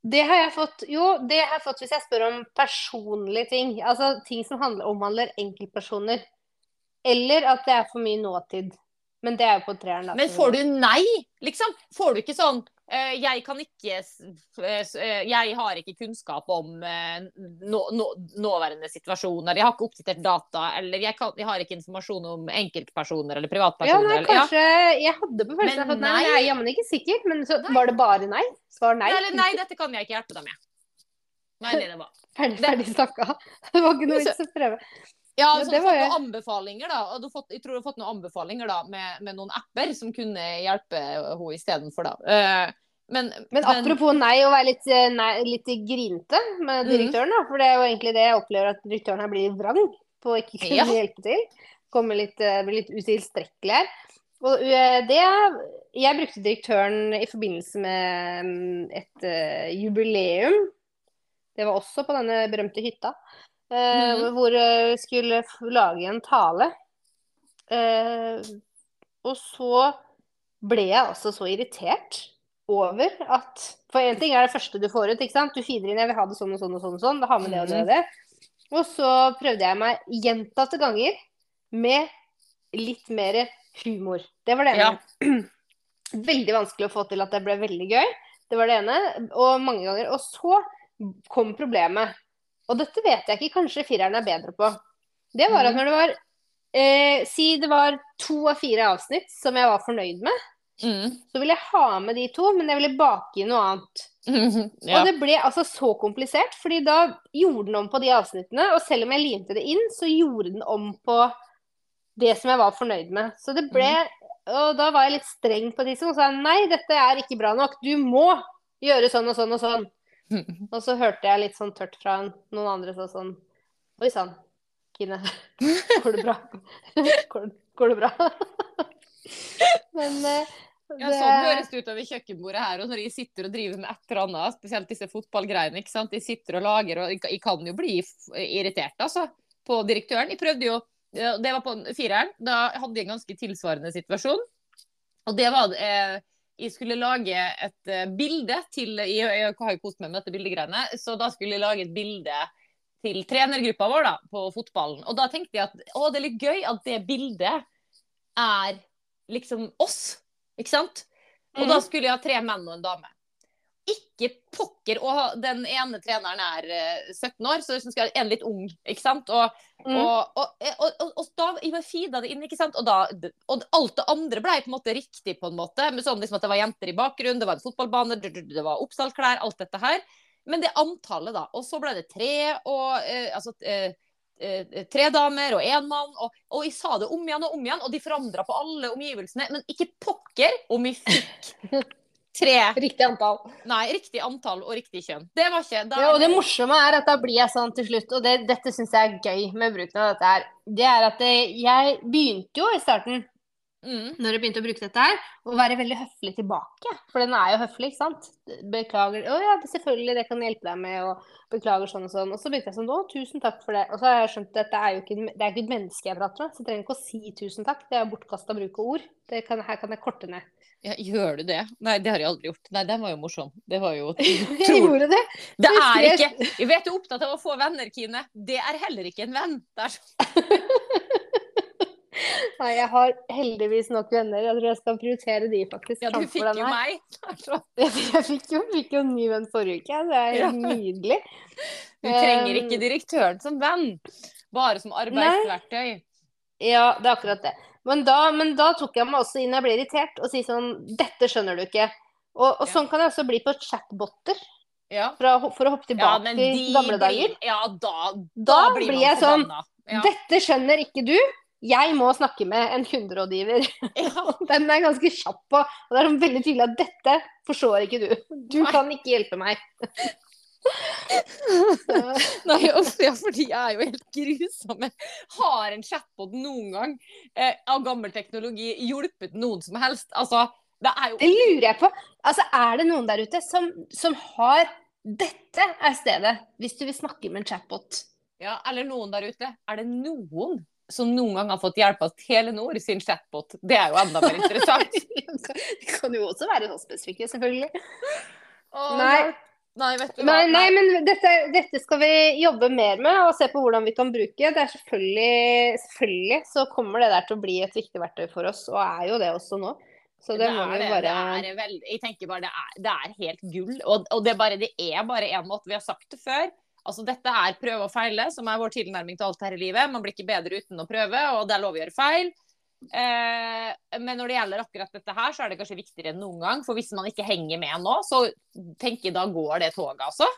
Det har jeg fått Jo, det har jeg fått hvis jeg spør om personlige ting. Altså ting som handler, omhandler enkeltpersoner. Eller at det er for mye nåtid. Men det er jo på treeren. Men får du nei, liksom? Får du ikke sånn uh, Jeg kan ikke uh, Jeg har ikke kunnskap om nå, nå, nåværende situasjoner. Jeg har ikke oppdatert data. Eller jeg, kan, jeg, har ikke informasjon om enkeltpersoner eller privatpersoner. Ja, nei, kanskje ja. Jeg hadde på følelsen at nei, jeg er jammen ikke sikker. Men så nei. var det bare nei? Svar nei. Eller nei, dette kan jeg ikke hjelpe deg med. Nei, det var. Ferdig, ferdig snakka. Det var ikke noe vits å prøve. Ja, så ja, du har fått noen anbefalinger da, og fått, jeg tror du har fått noen anbefalinger da, med, med noen apper som kunne hjelpe henne istedenfor. Uh, men, men, apropos nei, å være litt, eh, nei, litt grinte med mhm. direktøren. da, For det er jo egentlig det jeg opplever at direktøren her blir vrang på å ikke kunne ja. hjelpe til. Kommer litt, eh, blir litt utilstrekkelig her. Og det Jeg brukte direktøren i forbindelse med mm, et jubileum. Det var også på denne berømte hytta. Mm. Hvor jeg skulle lage en tale. Eh, og så ble jeg altså så irritert over at For én ting er det første du får ut. ikke sant? Du feeder inn 'jeg vil ha det sånn og sånn og sånn', og sånn, da har vi det og det og mhm. det. Og så prøvde jeg meg gjentatte ganger med litt mer humor. Det var det ene. Ja. Veldig vanskelig å få til at det ble veldig gøy. Det var det ene. Og mange ganger. Og så kom problemet. Og dette vet jeg ikke, kanskje fireren er bedre på. Det var at Mhm. når det var eh, Si det var to av fire avsnitt som jeg var fornøyd med, Mm. så ville jeg ha med de to, men jeg ville bake inn noe annet. ja. Og det ble altså så komplisert, fordi da gjorde den om på de avsnittene. Og selv om jeg limte det inn, så gjorde den om på det som jeg var fornøyd med. Så det ble mm. Og da var jeg litt streng på de som sa nei, dette er ikke bra nok. Du må gjøre sånn og sånn og sånn. Og så hørte jeg litt sånn tørt fra noen andre som sånn Oi sann, Kine. Går det bra? Går, går det bra? Men eh, Ja, sånn høres det ut over kjøkkenbordet her. Og når de sitter og driver med et eller annet, spesielt disse fotballgreiene, ikke sant. De sitter og lager, og jeg jeg kan jo bli irritert, altså, på direktøren. Jeg prøvde jo Det var på fireren. Da hadde jeg en ganske tilsvarende situasjon. Og det var eh, Jeg skulle lage et eh, bilde til Jeg, jeg har jo kost meg med dette bildegreiene, så da skulle jeg lage et bilde til trenergruppa vår da, på fotballen. Og da tenkte jeg at å, det er litt gøy at det bildet er liksom oss. Ikke sant? Og da Mhm. skulle jeg ha tre menn og en dame. Ikke pokker! Og den ene treneren er eh, 17 år, så liksom skal en litt ung. ikke sant? Og, Mm. og, og, og, og, da feeda det inn, ikke sant? Og, da, og alt det andre ble på en måte riktig, på en måte. Med sånn liksom at det var jenter i bakgrunnen, det var en fotballbane, det var Oppsal-klær, alt dette her. Men det antallet, da. Og så ble det tre og eh, altså eh, eh, tre damer og én mann. Og, og jeg sa det om igjen og om igjen, og de forandra på alle omgivelsene. Men ikke pokker om vi fikk tre Riktig antall. Nei, riktig antall og riktig kjønn. Det var ikke da, Ja, og det morsomme er at da blir jeg sånn til slutt, og det, dette syns jeg er gøy med bruken av dette her, det er at det, jeg begynte jo i starten, mm, når jeg begynte å bruke dette her, å være veldig høflig tilbake. For den er jo høflig, ikke sant? Beklager. Å ja, selvfølgelig, det kan jeg hjelpe deg med, og beklager sånn og sånn. Og så begynte jeg sånn, å, tusen takk for det. Og så har jeg skjønt at dette er jo ikke, det er ikke et menneske jeg prater med, så jeg trenger ikke å si tusen takk. Det er jo bortkasta bruk av ord. Det kan, her kan jeg korte ned. ja, gjør du det? Nei, det har jeg aldri gjort. Nei, den var jo morsom. Det var jo Jeg gjorde det. Det er ikke Jeg vet du er opptatt av å få venner, Kine. Det er heller ikke en venn. Det er så Nei, jeg har heldigvis nok venner. Jeg tror jeg skal prioritere de, faktisk. Ja, du fikk jo meg. Jeg fikk jo, fikk jo en ny venn forrige uke. Det er Ja. nydelig. Du trenger ikke direktøren som venn, bare som arbeidsverktøy. Ja, det er akkurat det. Men da, men da tok jeg meg også inn, jeg ble irritert, og si sånn Dette skjønner du ikke. Og, og Ja. sånn kan jeg også bli på chatboter, Ja. for å, for å hoppe ja, tilbake men til gamle dager. Ja, da, Da blir blir man jeg sånn. Ja. Dette skjønner ikke du. Jeg må snakke med en kunderådgiver. Ja. Den er ganske kjapp på. Og det er veldig tydelig at dette forstår ikke du. Du Nei. kan ikke hjelpe meg. Nei, også, ja, for de er jo helt grusomme. Har en chatbot noen gang eh, av gammel teknologi hjulpet noen som helst? Altså, det er jo Det lurer jeg på. Altså, er det noen der ute som, som har Dette er stedet, hvis du vil snakke med en chatbot. Ja, eller noen der ute. Er det noen som noen gang har fått hjelp av Telenor sin chatbot? Det er jo enda mer interessant. Det kan jo også være så spesifikke, selvfølgelig. Åh, Nei. Nei, vet du hva. Nei, nei men dette, dette skal vi jobbe mer med og se på hvordan vi kan bruke. Det er selvfølgelig, selvfølgelig så kommer det der til å bli et viktig verktøy for oss, og er jo det også nå. Så det, må er vi bare det er veld- Jeg tenker bare det er, det er helt gull. Og, og det, bare, det er bare én måte. Vi har sagt det før. Altså Dette er prøve og feile, som er vår tilnærming til alt her i livet. Man blir ikke bedre uten å prøve, og det er lov å gjøre feil. Eh, men når det gjelder akkurat dette her, så er det kanskje viktigere enn noen gang. For hvis man ikke henger med nå, så tenker jeg da går det toget, altså.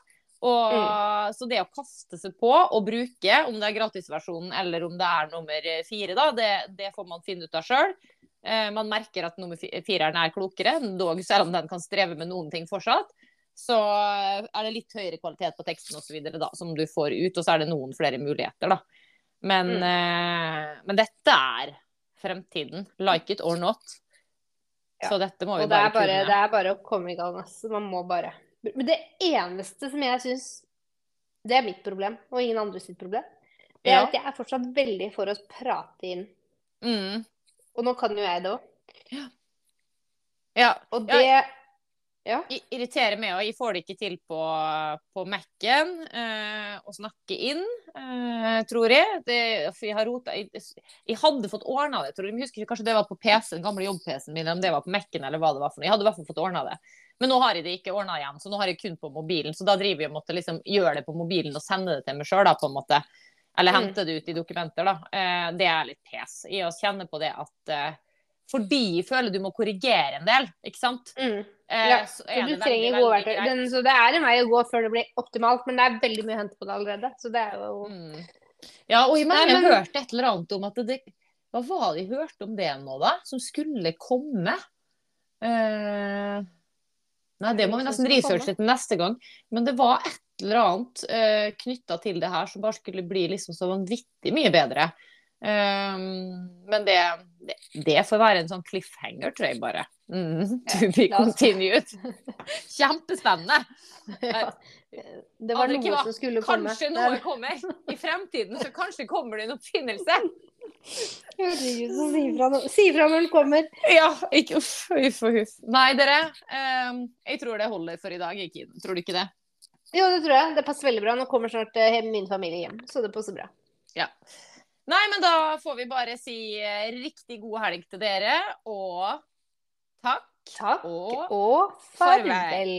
Og, Mm. Så det å kaste seg på og bruke, om det er gratisversjonen eller om det er nummer fire, da, det, det får man finne ut av sjøl. Eh, man merker at nummer fi- fireren er klokere, dog selv om den kan streve med noen ting fortsatt. Så eh, er det litt høyere kvalitet på teksten og da, som du får ut, og så er det noen flere muligheter, da. Men, Mm. eh, men dette er fremtiden. Like it or not. Ja. Så dette må vi det bare, bare, kunne. det er bare å komme i gang. altså. Man må bare Men det eneste som jeg syns Det er mitt problem, og ingen andre sitt problem. Det er Ja. at jeg er fortsatt veldig for å prate inn. Mm. Og nå kan jo jeg det òg. Ja. Og Ja. det Ja. Irriterer meg, og jeg får det ikke til på, på Mac-en eh, å snakke inn, eh, tror jeg. Det, for jeg har rota jeg, jeg hadde fått ordna det, tror jeg. Jeg husker ikke, kanskje det var på PC, den gamle jobb-PC-en min, om det var på Mac-en eller hva det var for noe. Jeg hadde i hvert fall fått ordna det. Men nå har jeg det ikke ordna igjen, så nå har jeg kun på mobilen. Så da driver jeg og måtte liksom gjøre det på mobilen og sende det til meg sjøl, da, på en måte. Eller Mm. hente det ut i dokumenter, da. Eh, det er litt pes. i å kjenne på det at eh, fordi jeg føler du må korrigere en del, ikke sant. Mm. Eh, Ja, så du veldig, trenger gode verktøy. Den, så det er en vei å gå før det blir optimalt, men det er veldig mye å hente på det allerede. Så det er jo Mm. Ja, og jeg mener jeg hørte et eller annet om at det Hva var det jeg hørte om det nå, da? Som skulle komme? Uh, nei, det må vi nesten researche til neste gang. Men det var et eller annet uh, knytta til det her som bare skulle bli liksom så vanvittig mye bedre. Eh, men det, det, det får være en sånn cliffhanger, tror jeg bare. Mm, to be continued. Kjempespennende. ja. Det var noe hva- som skulle komme. Kanskje noe er- kommer i fremtiden, så kanskje kommer det en oppfinnelse. Herregud, så si fra, si fra når den kommer. Ja, ikke uff, uff og huff. Nei, dere. Um, jeg tror det holder for i dag. Ikke, tror du ikke det? Jo, det tror jeg. Det passer veldig bra. Nå kommer snart eh, min familie hjem, så det passer bra. Ja. Nei, men da får vi bare si eh, riktig god helg til dere, og takk. Takk Og og farvel. farvel.